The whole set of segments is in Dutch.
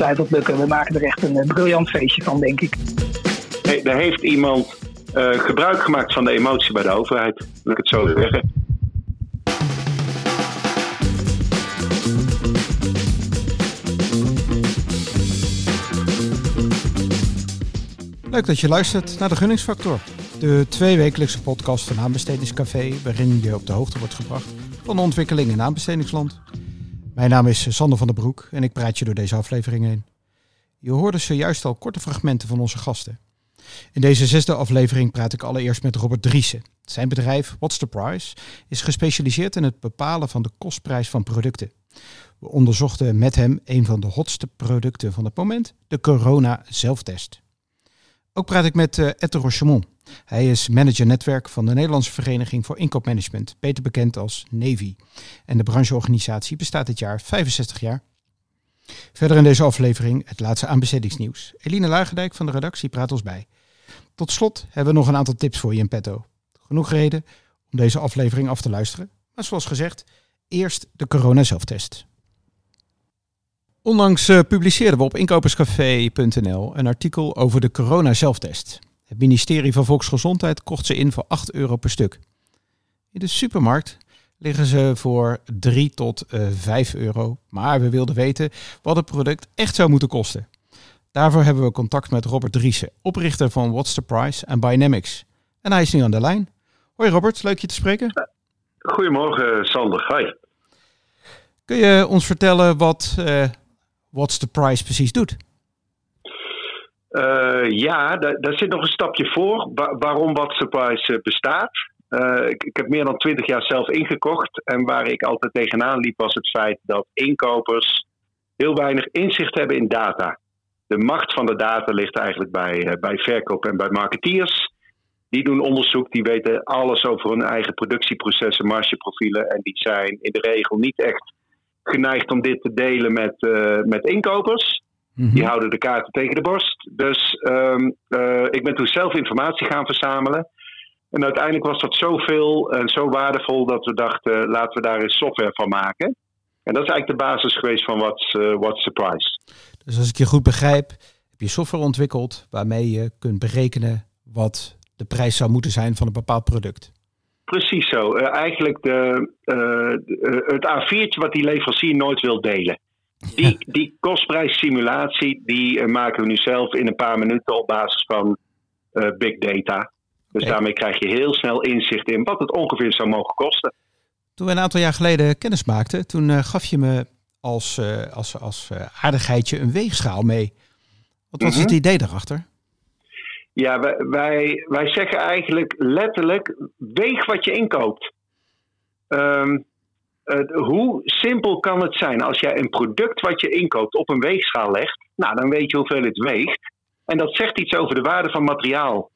ongetwijfeld lukken. We maken er echt een briljant feestje van, denk ik. Hey, er heeft iemand gebruik gemaakt van de emotie bij de overheid, wil ik het zo zeggen. Leuk dat je luistert naar de Gunningsfactor. De tweewekelijkse podcast van Aanbestedingscafé, waarin je op de hoogte wordt gebracht van de ontwikkeling in aanbestedingsland. Mijn naam is Sander van der Broek en ik praat je door deze aflevering heen. Je hoorde zojuist al korte fragmenten van onze gasten. In deze zesde aflevering praat ik allereerst met Robert Driessen. Zijn bedrijf What's the Price is gespecialiseerd in het bepalen van de kostprijs van producten. We onderzochten met hem een van de hotste producten van het moment, de corona zelftest. Ook praat ik met uh, Ette Rochemont. Hij is manager netwerk van de Nederlandse Vereniging voor Inkoopmanagement, beter bekend als Navy. En de brancheorganisatie bestaat dit jaar 65 jaar. Verder in deze aflevering het laatste aanbestedingsnieuws. Eline Lagendijk van de redactie praat ons bij. Tot slot hebben we nog een aantal tips voor je in petto. Genoeg reden om deze aflevering af te luisteren. Maar zoals gezegd, eerst de corona-zelftest. Onlangs uh, publiceerden we op inkoperscafé.nl een artikel over de corona-zelftest. Het ministerie van Volksgezondheid kocht ze in voor 8 euro per stuk. In de supermarkt liggen ze voor 3 tot uh, eh, 5 euro. Maar we wilden weten wat het product echt zou moeten kosten. Daarvoor hebben we contact met Robert Driessen, oprichter van What's the Price en Dynamics. En hij is nu aan de lijn. Hoi Robert, leuk je te spreken. Goedemorgen Sander, hi. Kun je ons vertellen wat uh, What's the Price precies doet? Uh, ja, daar, zit nog een stapje voor. waarom What's the Price bestaat. Uh, ik, ik, heb meer dan twintig jaar zelf ingekocht. En waar ik altijd tegenaan liep was het feit dat inkopers heel weinig inzicht hebben in data de macht van de data ligt eigenlijk bij, bij verkoop en bij marketeers. Die doen onderzoek, die weten alles over hun eigen productieprocessen, margeprofielen. En die zijn in de regel niet echt geneigd om dit te delen met, uh, met inkopers. Mhm. Die houden de kaarten tegen de borst. Dus um, uh, ik ben toen zelf informatie gaan verzamelen. En uiteindelijk was dat zoveel en zo waardevol dat we dachten, laten we daar eens software van maken. En dat is eigenlijk de basis geweest van What's, uh, What's Surprise. Dus als ik je goed begrijp, heb je software ontwikkeld waarmee je kunt berekenen wat de prijs zou moeten zijn van een bepaald product. Precies zo. Uh, eigenlijk de, uh, het A4'tje wat die leverancier nooit wil delen. Die, die kostprijssimulatie die maken we nu zelf in een paar minuten op basis van big data. Dus daarmee krijg je heel snel inzicht in wat het ongeveer zou mogen kosten. Toen we een aantal jaar geleden kennis maakten, toen gaf je me als, als, als aardigheidje een weegschaal mee. Wat was het mhm. idee daarachter? Ja, wij, wij, zeggen eigenlijk letterlijk: weeg wat je inkoopt. Um, hoe simpel kan het zijn als jij een product wat je inkoopt op een weegschaal legt? Nou, dan weet je hoeveel het weegt. En dat zegt iets over de waarde van materiaal.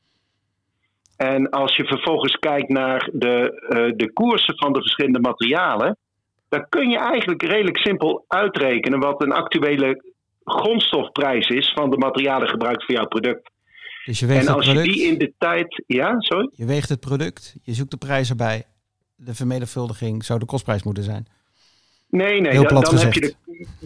En als je vervolgens kijkt naar de, uh, de koersen van de verschillende materialen, dan kun je eigenlijk redelijk simpel uitrekenen wat een actuele grondstofprijs is van de materialen gebruikt voor jouw product. Dus je weegt en als product, je die in de tijd. Ja, sorry? Je weegt het product, je zoekt de prijs erbij. De vermenigvuldiging zou de kostprijs moeten zijn. Nee, nee, dan, dan heb je de,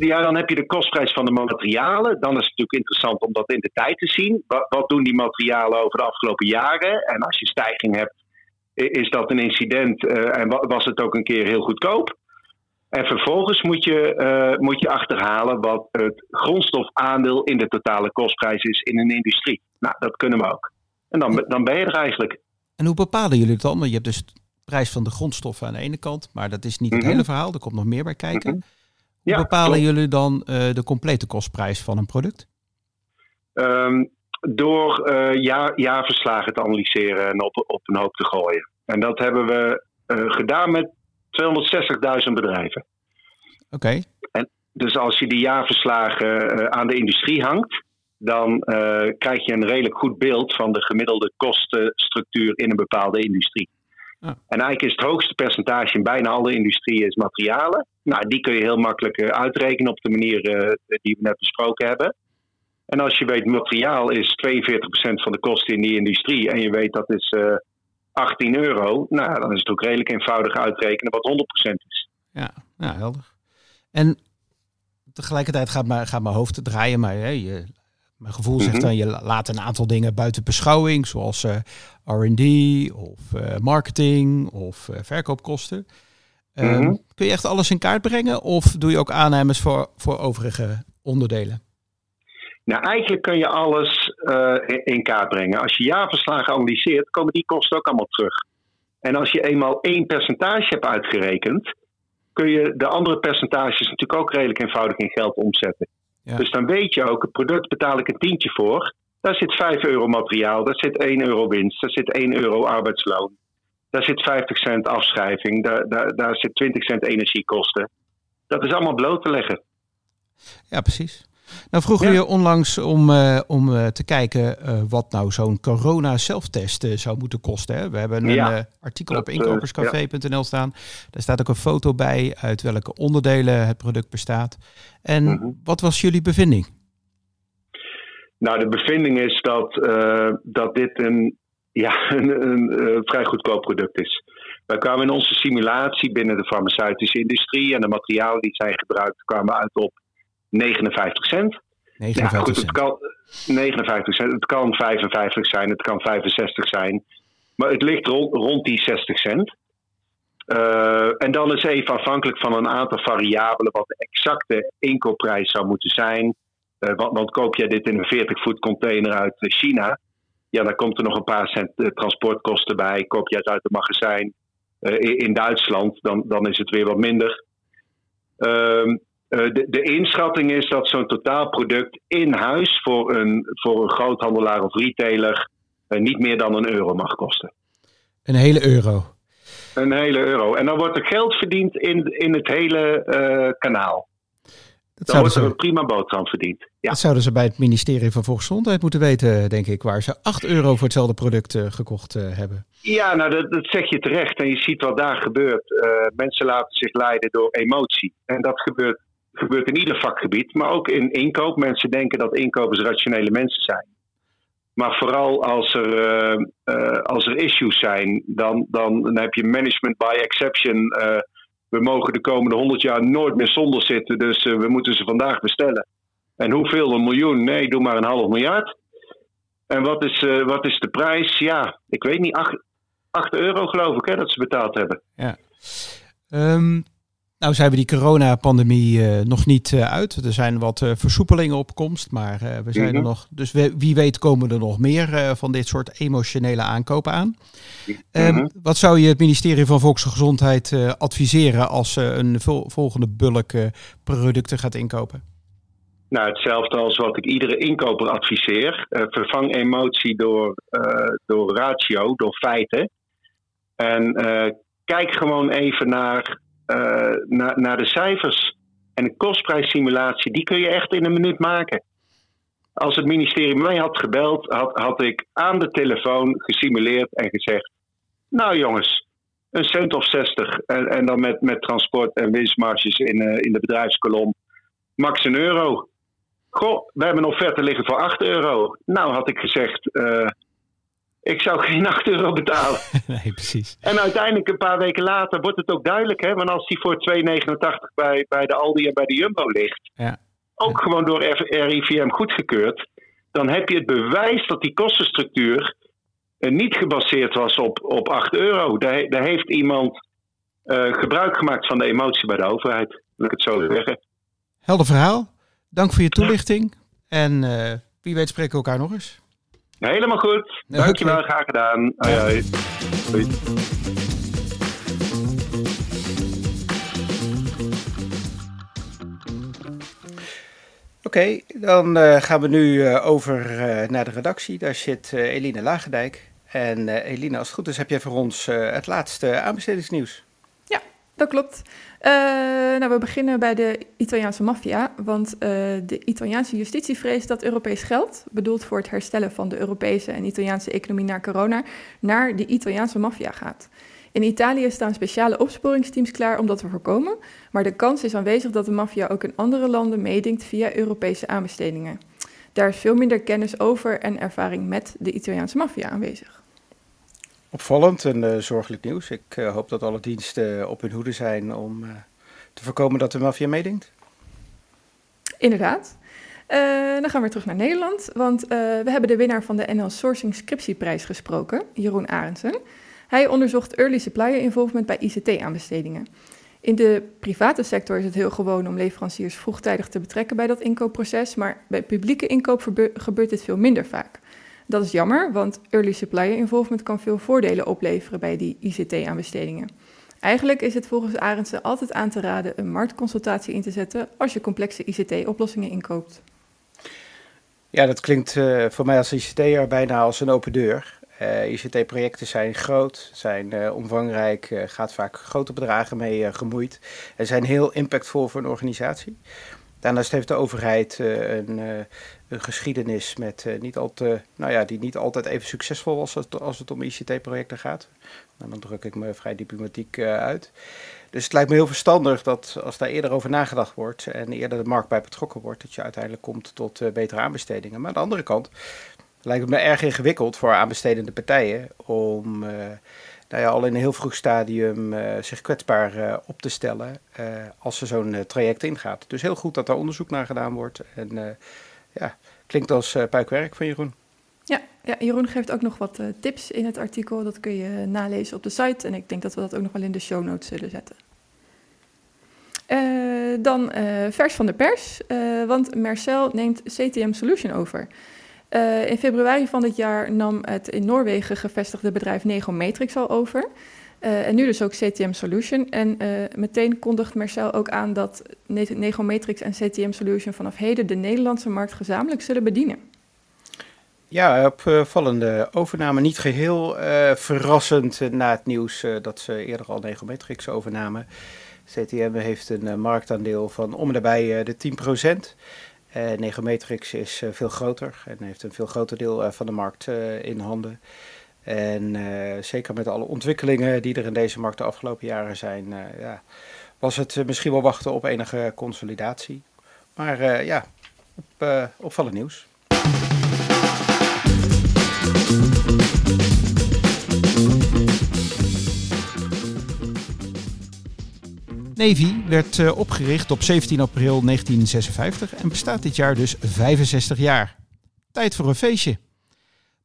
ja, dan heb je de kostprijs van de materialen. Dan is het natuurlijk interessant om dat in de tijd te zien. Wat, wat doen die materialen over de afgelopen jaren? En als je stijging hebt, is dat een incident uh, en was het ook een keer heel goedkoop? En vervolgens moet je, uh, moet je achterhalen wat het grondstofaandeel in de totale kostprijs is in een industrie. Nou, dat kunnen we ook. En dan, dan ben je er eigenlijk. En hoe bepalen jullie het dan? Want je hebt dus de prijs van de grondstoffen aan de ene kant, maar dat is niet het mhm. hele verhaal. Er komt nog meer bij kijken. Mhm. Hoe bepalen jullie dan uh, de complete kostprijs van een product? Um, door uh, jaar, jaarverslagen te analyseren en op, op een hoop te gooien. En dat hebben we gedaan met 260.000 bedrijven. Oké. En Dus als je die jaarverslagen uh, aan de industrie hangt, dan uh, krijg je een redelijk goed beeld van de gemiddelde kostenstructuur in een bepaalde industrie. En eigenlijk is het hoogste percentage in bijna alle industrieën is materialen. Nou, die kun je heel makkelijk uh, uitrekenen op de manier die we net besproken hebben. En als je weet, materiaal is 42% van de kosten in die industrie. En je weet dat is 18 euro, nou, dan is het ook redelijk eenvoudig uitrekenen wat 100% is. Ja, nou, helder. En tegelijkertijd gaat mijn, gaat mijn hoofd draaien, maar hè, je, mijn gevoel zegt mhm. dan, je laat een aantal dingen buiten beschouwing, zoals uh, R&D of marketing of verkoopkosten. Ehm, mhm. Kun je echt alles in kaart brengen of doe je ook aannames voor, voor overige onderdelen? Nou, eigenlijk kun je alles in kaart brengen. Als je jaarverslagen analyseert, komen die kosten ook allemaal terug. En als je eenmaal één percentage hebt uitgerekend, kun je de andere percentages natuurlijk ook redelijk eenvoudig in geld omzetten. Dus dan weet je ook, het product betaal ik een tientje voor. Daar zit 5 euro materiaal, daar zit 1 euro winst, daar zit 1 euro arbeidsloon. Daar zit 50 cent afschrijving, daar, daar, daar zit 20 cent energiekosten. Dat is allemaal bloot te leggen. Ja, precies. Nou vroegen we je onlangs om, uh, om uh, te kijken uh, wat nou zo'n corona-zelftest zou moeten kosten. Hè? We hebben een ja. artikel op inkoperscafé.nl staan. Daar staat ook een foto bij uit welke onderdelen het product bestaat. En mm -hmm. wat was jullie bevinding? Nou, de bevinding is dat, dat dit een, ja, een, een vrij goedkoop product is. Wij kwamen in onze simulatie binnen de farmaceutische industrie en de materialen die zijn gebruikt, kwamen uit op 59 cent. 59 ja, goed, het kan 59 cent. Het kan 55 zijn, het kan 65 zijn. Maar het ligt rond, rond die 60 cent. Uh, en dan is even afhankelijk van een aantal variabelen wat de exacte inkoopprijs zou moeten zijn. Uh, want, want, koop jij dit in een 40-voet container uit China, ja, dan komt er nog een paar cent uh, transportkosten bij. Koop je het uit het magazijn in, in, Duitsland, dan, dan is het weer wat minder. Eh, de, de, inschatting is dat zo'n totaalproduct in huis voor een, voor een groothandelaar of retailer uh, niet meer dan een euro mag kosten. Een hele euro. Een hele euro. En dan wordt er geld verdiend in, in het hele uh, kanaal. Dat dan wordt er een prima boterham verdiend. Ja. Dat zouden ze bij het ministerie van Volksgezondheid moeten weten, denk ik, waar ze 8 euro voor hetzelfde product uh, gekocht uh, hebben. Ja, nou dat, dat, zeg je terecht. En je ziet wat daar gebeurt. Mensen laten zich leiden door emotie. En dat gebeurt gebeurt in ieder vakgebied, maar ook in inkoop. Mensen denken dat inkopers rationele mensen zijn. Maar vooral als er, uh, uh, als er issues zijn, dan, dan, dan, heb je management by exception. Uh, we mogen de komende 100 jaar nooit meer zonder zitten, dus we moeten ze vandaag bestellen. En hoeveel? Een miljoen? Nee, doe maar een half miljard. En wat is, wat is de prijs? Ja, ik weet niet. 8, euro geloof ik hè, dat ze betaald hebben. Ja. Um, nou zijn we die coronapandemie uh, nog niet uh, uit. Er zijn wat uh, versoepelingen op komst, maar we zijn er mhm. nog. Dus we, wie weet komen er nog meer van dit soort emotionele aankopen aan. Mm wat zou je het ministerie van Volksgezondheid adviseren als ze een vol volgende bulk producten gaat inkopen? Nou, hetzelfde als wat ik iedere inkoper adviseer. vervang emotie door, door ratio, door feiten. En kijk gewoon even naar naar, naar de cijfers. En een kostprijssimulatie, die kun je echt in een minuut maken. Als het ministerie mij had gebeld, had, had ik aan de telefoon gesimuleerd en gezegd: Nou jongens, een cent of zestig. En, en dan met, met transport en winstmarges in, uh, in de bedrijfskolom. Max een euro. Goh, we hebben een offerte liggen voor 8 euro. Nou had ik gezegd, uh, ik zou geen 8 euro betalen. nee, precies. En uiteindelijk, een paar weken later, wordt het ook duidelijk. Hè? Want als die voor 2,89 bij, bij de Aldi en bij de Jumbo ligt, ja. ook gewoon door RIVM goedgekeurd, dan heb je het bewijs dat die kostenstructuur uh, niet gebaseerd was op, op 8 euro. Daar, daar heeft iemand uh, gebruik gemaakt van de emotie bij de overheid, wil ik het zo zeggen. Helder verhaal. Dank voor je toelichting. En uh, wie weet spreken we elkaar nog eens. Helemaal goed. Dankjewel, graag gedaan. Hoi, hoi. Doei. Oké, okay, dan uh, gaan we nu uh, over uh, naar de redactie. Daar zit Eline Lagendijk. En Eline, als het goed is, heb jij voor ons het laatste aanbestedingsnieuws. Ja, dat klopt. Uh, nou, we beginnen bij de Italiaanse maffia, want uh, de Italiaanse justitie vreest dat Europees geld, bedoeld voor het herstellen van de Europese en Italiaanse economie na corona, naar de Italiaanse maffia gaat. In Italië staan speciale opsporingsteams klaar om dat te voorkomen, maar de kans is aanwezig dat de maffia ook in andere landen meedingt via Europese aanbestedingen. Daar is veel minder kennis over en ervaring met de Italiaanse maffia aanwezig. Opvallend en uh, zorgelijk nieuws. Ik uh, hoop dat alle diensten op hun hoede zijn om te voorkomen dat de maffia meedenkt. Inderdaad. Dan gaan we terug naar Nederland, want we hebben de winnaar van de NL Sourcing Scriptieprijs gesproken, Jeroen Arendsen. Hij onderzocht early supplier involvement bij ICT-aanbestedingen. In de private sector is het heel gewoon om leveranciers vroegtijdig te betrekken bij dat inkoopproces, maar bij publieke inkoop gebeurt dit veel minder vaak. Dat is jammer, want early supplier involvement kan veel voordelen opleveren bij die ICT-aanbestedingen. Eigenlijk is het volgens Arendsen altijd aan te raden een marktconsultatie in te zetten als je complexe ICT-oplossingen inkoopt. Ja, dat klinkt uh, voor mij als ICT'er bijna als een open deur. Uh, ICT-projecten zijn groot, zijn uh, omvangrijk, gaat vaak grote bedragen mee gemoeid en zijn heel impactvol voor een organisatie. Daarnaast heeft de overheid een, een, geschiedenis met, niet al te, nou ja, die niet altijd even succesvol was als het, om ICT-projecten gaat. Nou, dan druk ik me vrij diplomatiek uit. Dus het lijkt me heel verstandig dat als daar eerder over nagedacht wordt en eerder de markt bij betrokken wordt, dat je uiteindelijk komt tot betere aanbestedingen. Maar aan de andere kant lijkt het me erg ingewikkeld voor aanbestedende partijen om nou ja, al in een heel vroeg stadium uh, zich kwetsbaar uh, op te stellen als ze zo'n traject ingaat. Dus heel goed dat daar onderzoek naar gedaan wordt. En ja, klinkt als puikwerk van Jeroen. Ja, ja, Jeroen geeft ook nog wat tips in het artikel. Dat kun je nalezen op de site. En ik denk dat we dat ook nog wel in de show notes zullen zetten. dan vers van de pers, want Mercel neemt CTM Solution over. Uh, in februari van dit jaar nam het in Noorwegen gevestigde bedrijf Negomatrix al over. Uh, en nu dus ook CTM Solution. En uh, meteen kondigt Mercel ook aan dat Negomatrix en CTM Solution vanaf heden de Nederlandse markt gezamenlijk zullen bedienen. Ja, opvallende overname. Niet geheel verrassend na het nieuws dat ze eerder al Negomatrix overnamen. CTM heeft een marktaandeel van om en nabij de 10%. Uh, Negomatrix is uh, veel groter en heeft een veel groter deel uh, van de markt in handen. En zeker met alle ontwikkelingen die er in deze markt de afgelopen jaren zijn, ja, was het misschien wel wachten op enige consolidatie. Maar ja, op, opvallend nieuws. Navy werd uh, opgericht op 17 april 1956 en bestaat dit jaar dus 65 jaar. Tijd voor een feestje.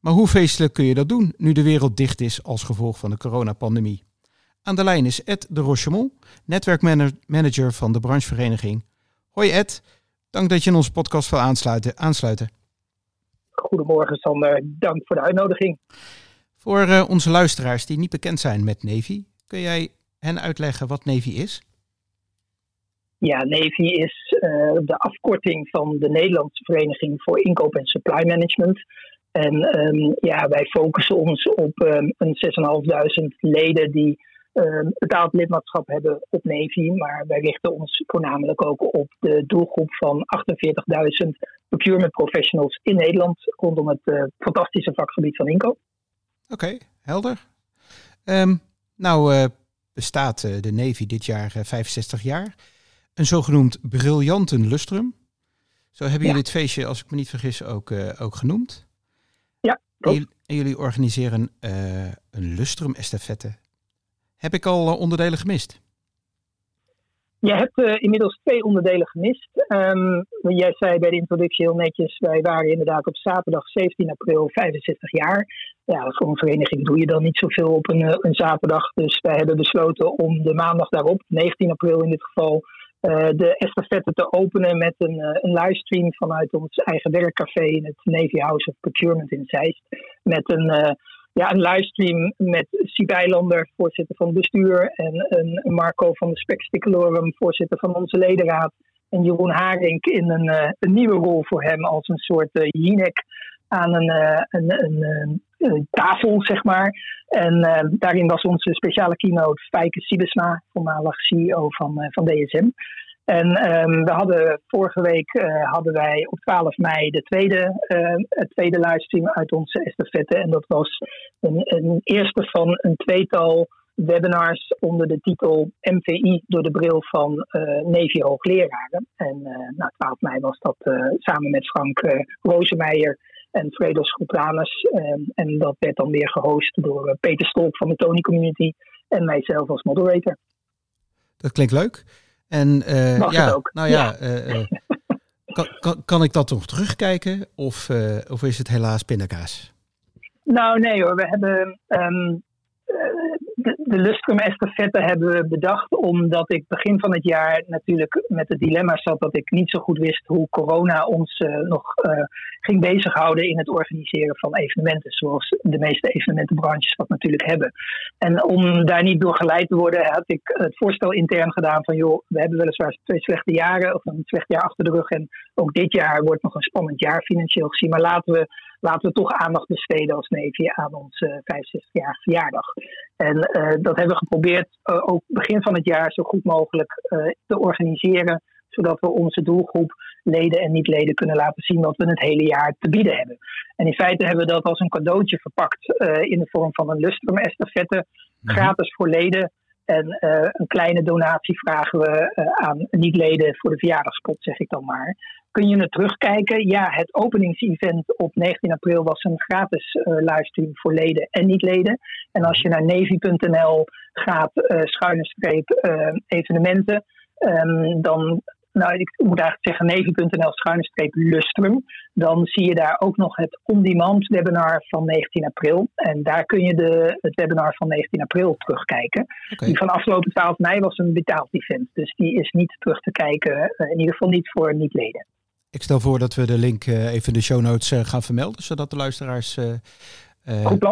Maar hoe feestelijk kun je dat doen nu de wereld dicht is als gevolg van de coronapandemie? Aan de lijn is Ed de Rochemont, netwerkmanager van de branchevereniging. Hoi Ed, dank dat je in onze podcast wil aansluiten. aansluiten. Goedemorgen Sander, dank voor de uitnodiging. Voor uh, onze luisteraars die niet bekend zijn met Navy, kun jij hen uitleggen wat Navy is? Ja, Navy is uh, de afkorting van de Nederlandse Vereniging voor Inkoop en Supply Management. En um, ja, wij focussen ons op um, een 6.500 leden die um, betaald lidmaatschap hebben op Navy. Maar wij richten ons voornamelijk ook op de doelgroep van 48.000 procurement professionals in Nederland rondom het uh, fantastische vakgebied van inkoop. Oké, helder. nou uh, bestaat de Navy dit jaar 65 jaar een zogenoemd briljanten lustrum. Zo hebben jullie het feestje, als ik me niet vergis, ook, uh, ook genoemd. Ja. En, en, jullie organiseren uh, een lustrum estafette. Heb ik al uh, onderdelen gemist? Je hebt inmiddels twee onderdelen gemist. Um, jij zei bij de introductie heel netjes, wij waren inderdaad op zaterdag 17 april 65 jaar. Ja, voor een vereniging doe je dan niet zoveel op een, een zaterdag. Dus wij hebben besloten om de maandag daarop, 19 april in dit geval, uh, de estafette te openen met een, uh, een livestream vanuit ons eigen werkcafé in het Navy House of Procurement in Zeist. Met een, uh, ja, een livestream met Siep Eilander, voorzitter van het bestuur, en een Marco van de Specticalorum, voorzitter van onze ledenraad. En Jeroen Haring in een, een nieuwe rol voor hem als een soort Jinek aan een, een, een, tafel, zeg maar. En uh, daarin was onze speciale keynote Fijke Sibesma, voormalig CEO van, uh, van DSM. En um, we hadden vorige week uh, hadden wij op 12 mei de tweede, het tweede livestream uit onze estafette. En dat was een, een eerste van een tweetal webinars onder de titel MVI door de bril van uh, Navy hoogleraren. En uh, nou, 12 mei was dat uh, samen met Frank uh, Rosemeijer en Fredo Schultranus. En, en dat werd dan weer gehost door eh, Peter Stolk van de Tony Community en mijzelf als moderator. Dat klinkt leuk. En uh, ja, ook. nou ja, ja. Uh, Kan, kan, kan ik dat nog terugkijken of, of is het helaas pindakaas? Nou nee hoor, we hebben ehm, de, de Lustrum estafette hebben we bedacht omdat ik begin van het jaar natuurlijk met het dilemma zat dat ik niet zo goed wist hoe corona ons uh, nog uh, ging bezighouden in het organiseren van evenementen, zoals de meeste evenementenbranches dat natuurlijk hebben. En om daar niet door geleid te worden, had ik het voorstel intern gedaan van joh, we hebben weliswaar twee slechte jaren of een slecht jaar achter de rug en ook dit jaar wordt nog een spannend jaar financieel gezien, maar laten we laten we toch aandacht besteden als Navy aan onze 65-jarige verjaardag. En dat hebben we geprobeerd uh, ook begin van het jaar zo goed mogelijk uh, te organiseren, zodat we onze doelgroep leden en niet-leden kunnen laten zien wat we het hele jaar te bieden hebben. En in feite hebben we dat als een cadeautje verpakt in de vorm van een lustrum estafette, mhm. gratis voor leden. En een kleine donatie vragen we aan niet-leden voor de verjaardagspot, zeg ik dan maar kun je het terugkijken. Ja, het openingsevent op 19 april was een gratis uh, livestream voor leden en niet-leden. En als je naar navy.nl gaat, uh, schuine streep uh, evenementen, um, dan, nou ik moet eigenlijk zeggen navy.nl schuine streep lustrum. Dan zie je daar ook nog het on-demand webinar van 19 april. En daar kun je de, het webinar van 19 april terugkijken. Okay. Die van afgelopen 12 mei was een betaald event. Dus die is niet terug te kijken, in ieder geval niet voor niet-leden. Ik stel voor dat we de link uh, even in de show notes uh, gaan vermelden, zodat de luisteraars uh,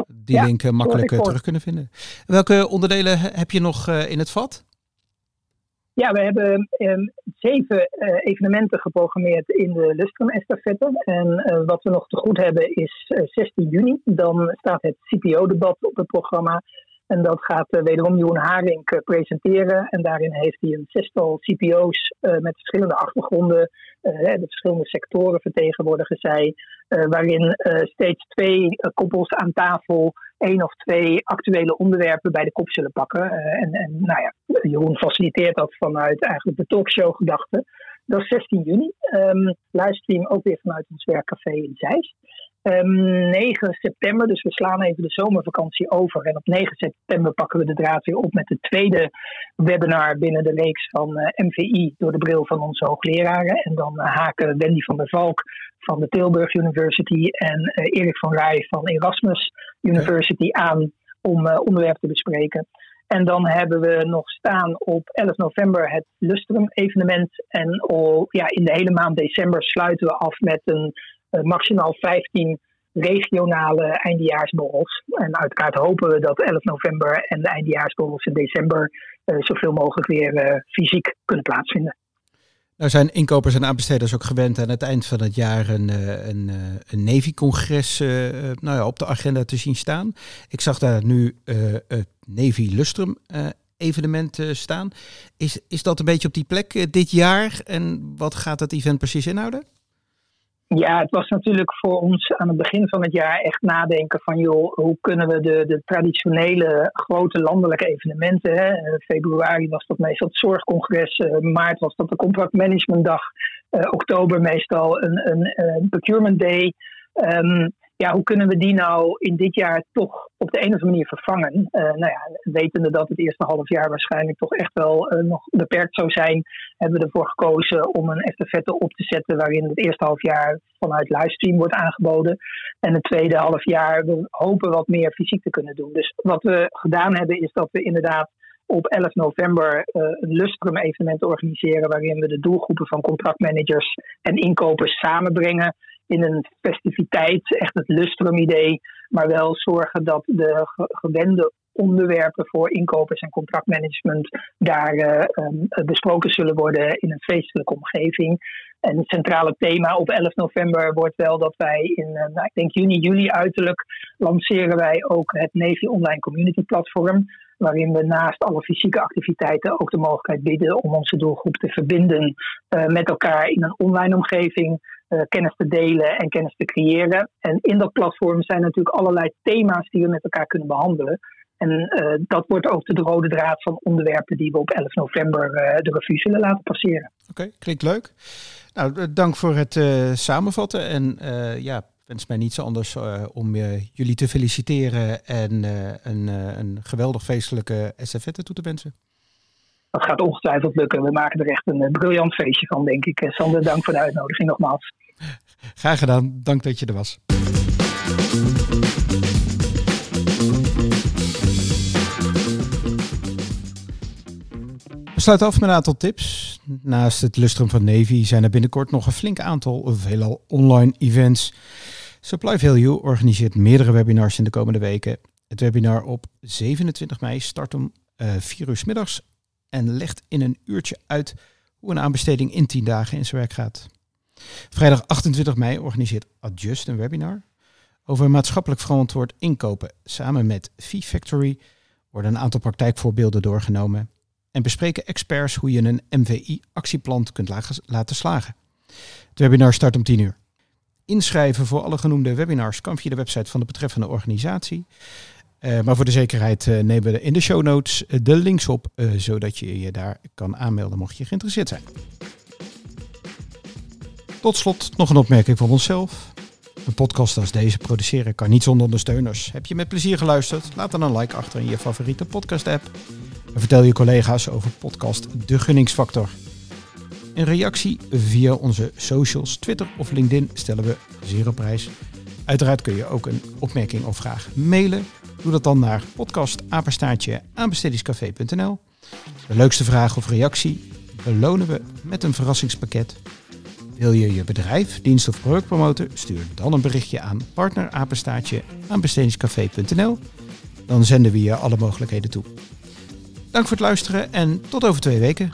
die ja, link makkelijk terug kunnen vinden. Welke onderdelen heb je nog in het vat? Ja, we hebben um, zeven evenementen geprogrammeerd in de Lustrum Estafette. En wat we nog te goed hebben is 16 juni. Dan staat het CPO-debat op het programma. En dat gaat uh, wederom Jeroen Haring uh, presenteren. En daarin heeft hij een zestal CPO's uh, met verschillende achtergronden, de verschillende sectoren vertegenwoordigen zij, waarin steeds twee koppels aan tafel één of twee actuele onderwerpen bij de kop zullen pakken. en, en nou ja, Jeroen faciliteert dat vanuit eigenlijk de talkshow-gedachte. Dat is 16 juni. Um, livestream ook weer vanuit ons werkcafé in Zeist. Um, ehm, 9 september, dus we slaan even de zomervakantie over. En op 9 september pakken we de draad weer op met de tweede webinar binnen de reeks van uh, eh, MVI door de bril van onze hoogleraren. En dan uh, haken Wendy van der Valk van de Tilburg University en uh, Erik van Rij van Erasmus University aan om onderwerpen te bespreken. En dan hebben we nog staan op 11 november het Lustrum evenement. En al, ja, in de hele maand december sluiten we af met een maximaal 15 regionale eindejaarsborrels. En uiteraard hopen we dat 11 november en de eindejaarsborrels in december uh, zoveel mogelijk weer uh, fysiek kunnen plaatsvinden. Nou zijn inkopers en aanbesteders ook gewend aan het eind van het jaar een, een, een Navy-congres nou ja, op de agenda te zien staan. Ik zag daar nu het Navy Lustrum evenement staan. Is, is dat een beetje op die plek dit jaar en wat gaat het event precies inhouden? Ja, het was natuurlijk voor ons aan het begin van het jaar echt nadenken van joh, hoe kunnen we de, de traditionele grote landelijke evenementen, hè, februari was dat meestal het zorgcongres, uh, maart was dat de contractmanagementdag, uh, oktober meestal een, een, procurement day. Um, ja, hoe kunnen we die nou in dit jaar toch op de andere manier vervangen? Uh, nou ja, wetende dat het eerste half jaar waarschijnlijk toch echt wel uh, nog beperkt zou zijn, hebben we ervoor gekozen om een estafette op te zetten waarin het eerste half jaar vanuit livestream wordt aangeboden. En het tweede half jaar we hopen wat meer fysiek te kunnen doen. Dus wat we gedaan hebben is dat we inderdaad op 11 november uh, een Lustrum evenement organiseren waarin we de doelgroepen van contractmanagers en inkopers samenbrengen in een festiviteit, echt het lustrum-idee, maar wel zorgen dat de gewende onderwerpen voor inkopers en contractmanagement daar uh, um, besproken zullen worden in een feestelijke omgeving. En het centrale thema op 11 november wordt wel dat wij in, uh, nou, ik denk juni, juli uiterlijk, lanceren wij ook het Navy Online Community Platform. Waarin we naast alle fysieke activiteiten ook de mogelijkheid bieden om onze doelgroep te verbinden uh, met elkaar in een online omgeving uh, kennis te delen en kennis te creëren. En in dat platform zijn natuurlijk allerlei thema's die we met elkaar kunnen behandelen. En uh, dat wordt ook de rode draad van onderwerpen die we op 11 november uh, de revue zullen laten passeren. Oké, klinkt leuk. Nou, dank voor het samenvatten. En ja, wens mij niets anders om jullie te feliciteren en een, een geweldig feestelijke estafette toe te wensen. Dat gaat ongetwijfeld lukken. We maken er echt een briljant feestje van, denk ik. Sander, dank voor de uitnodiging nogmaals. Graag gedaan. Dank dat je er was. We sluiten af met een aantal tips. Naast het lustrum van Navy zijn er binnenkort nog een flink aantal veelal online events. Supply Value organiseert meerdere webinars in de komende weken. Het webinar op 27 mei start om uh, eh, 4 uur s middags en legt in een uurtje uit hoe een aanbesteding in 10 dagen in zijn werk gaat. Vrijdag 28 mei organiseert Adjust een webinar over maatschappelijk verantwoord inkopen. Samen met V-Factory worden een aantal praktijkvoorbeelden doorgenomen en bespreken experts hoe je een MVI-actieplan kunt laten slagen. Het webinar start om 10 uur. Inschrijven voor alle genoemde webinars kan via de website van de betreffende organisatie. Uh, maar voor de zekerheid uh, nemen we in de show notes uh, de links op, zodat je je daar kan aanmelden mocht je geïnteresseerd zijn. Tot slot nog een opmerking van onszelf. Een podcast als deze produceren kan niet zonder ondersteuners. Heb je met plezier geluisterd? Laat dan een like achter in je favoriete podcast-app. En vertel je collega's over podcast De Gunningsfactor. Een reactie via onze socials, Twitter of LinkedIn stellen we zero prijs. Uiteraard kun je ook een opmerking of vraag mailen. Doe dat dan naar podcastapenstaartje aanbestedingscafé.nl. De leukste vraag of reactie belonen we met een verrassingspakket. Wil je je bedrijf, dienst of product promoten? Stuur dan een berichtje aan partnerapenstaartje aanbestedingscafé.nl. Dan zenden we je alle mogelijkheden toe. Dank voor het luisteren en tot over twee weken.